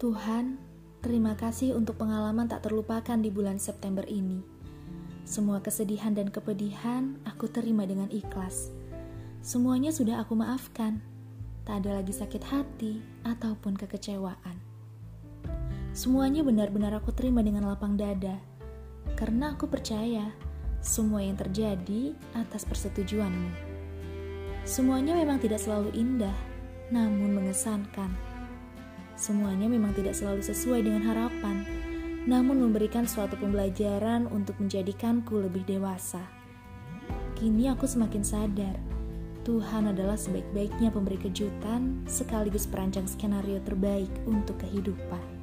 Tuhan, terima kasih untuk pengalaman tak terlupakan di bulan September ini. Semua kesedihan dan kepedihan aku terima dengan ikhlas. Semuanya sudah aku maafkan. Tak ada lagi sakit hati ataupun kekecewaan. Semuanya benar-benar aku terima dengan lapang dada. Karena aku percaya semua yang terjadi atas persetujuanmu. Semuanya memang tidak selalu indah, namun mengesankan Semuanya memang tidak selalu sesuai dengan harapan, namun memberikan suatu pembelajaran untuk menjadikanku lebih dewasa. Kini aku semakin sadar, Tuhan adalah sebaik-baiknya pemberi kejutan sekaligus perancang skenario terbaik untuk kehidupan.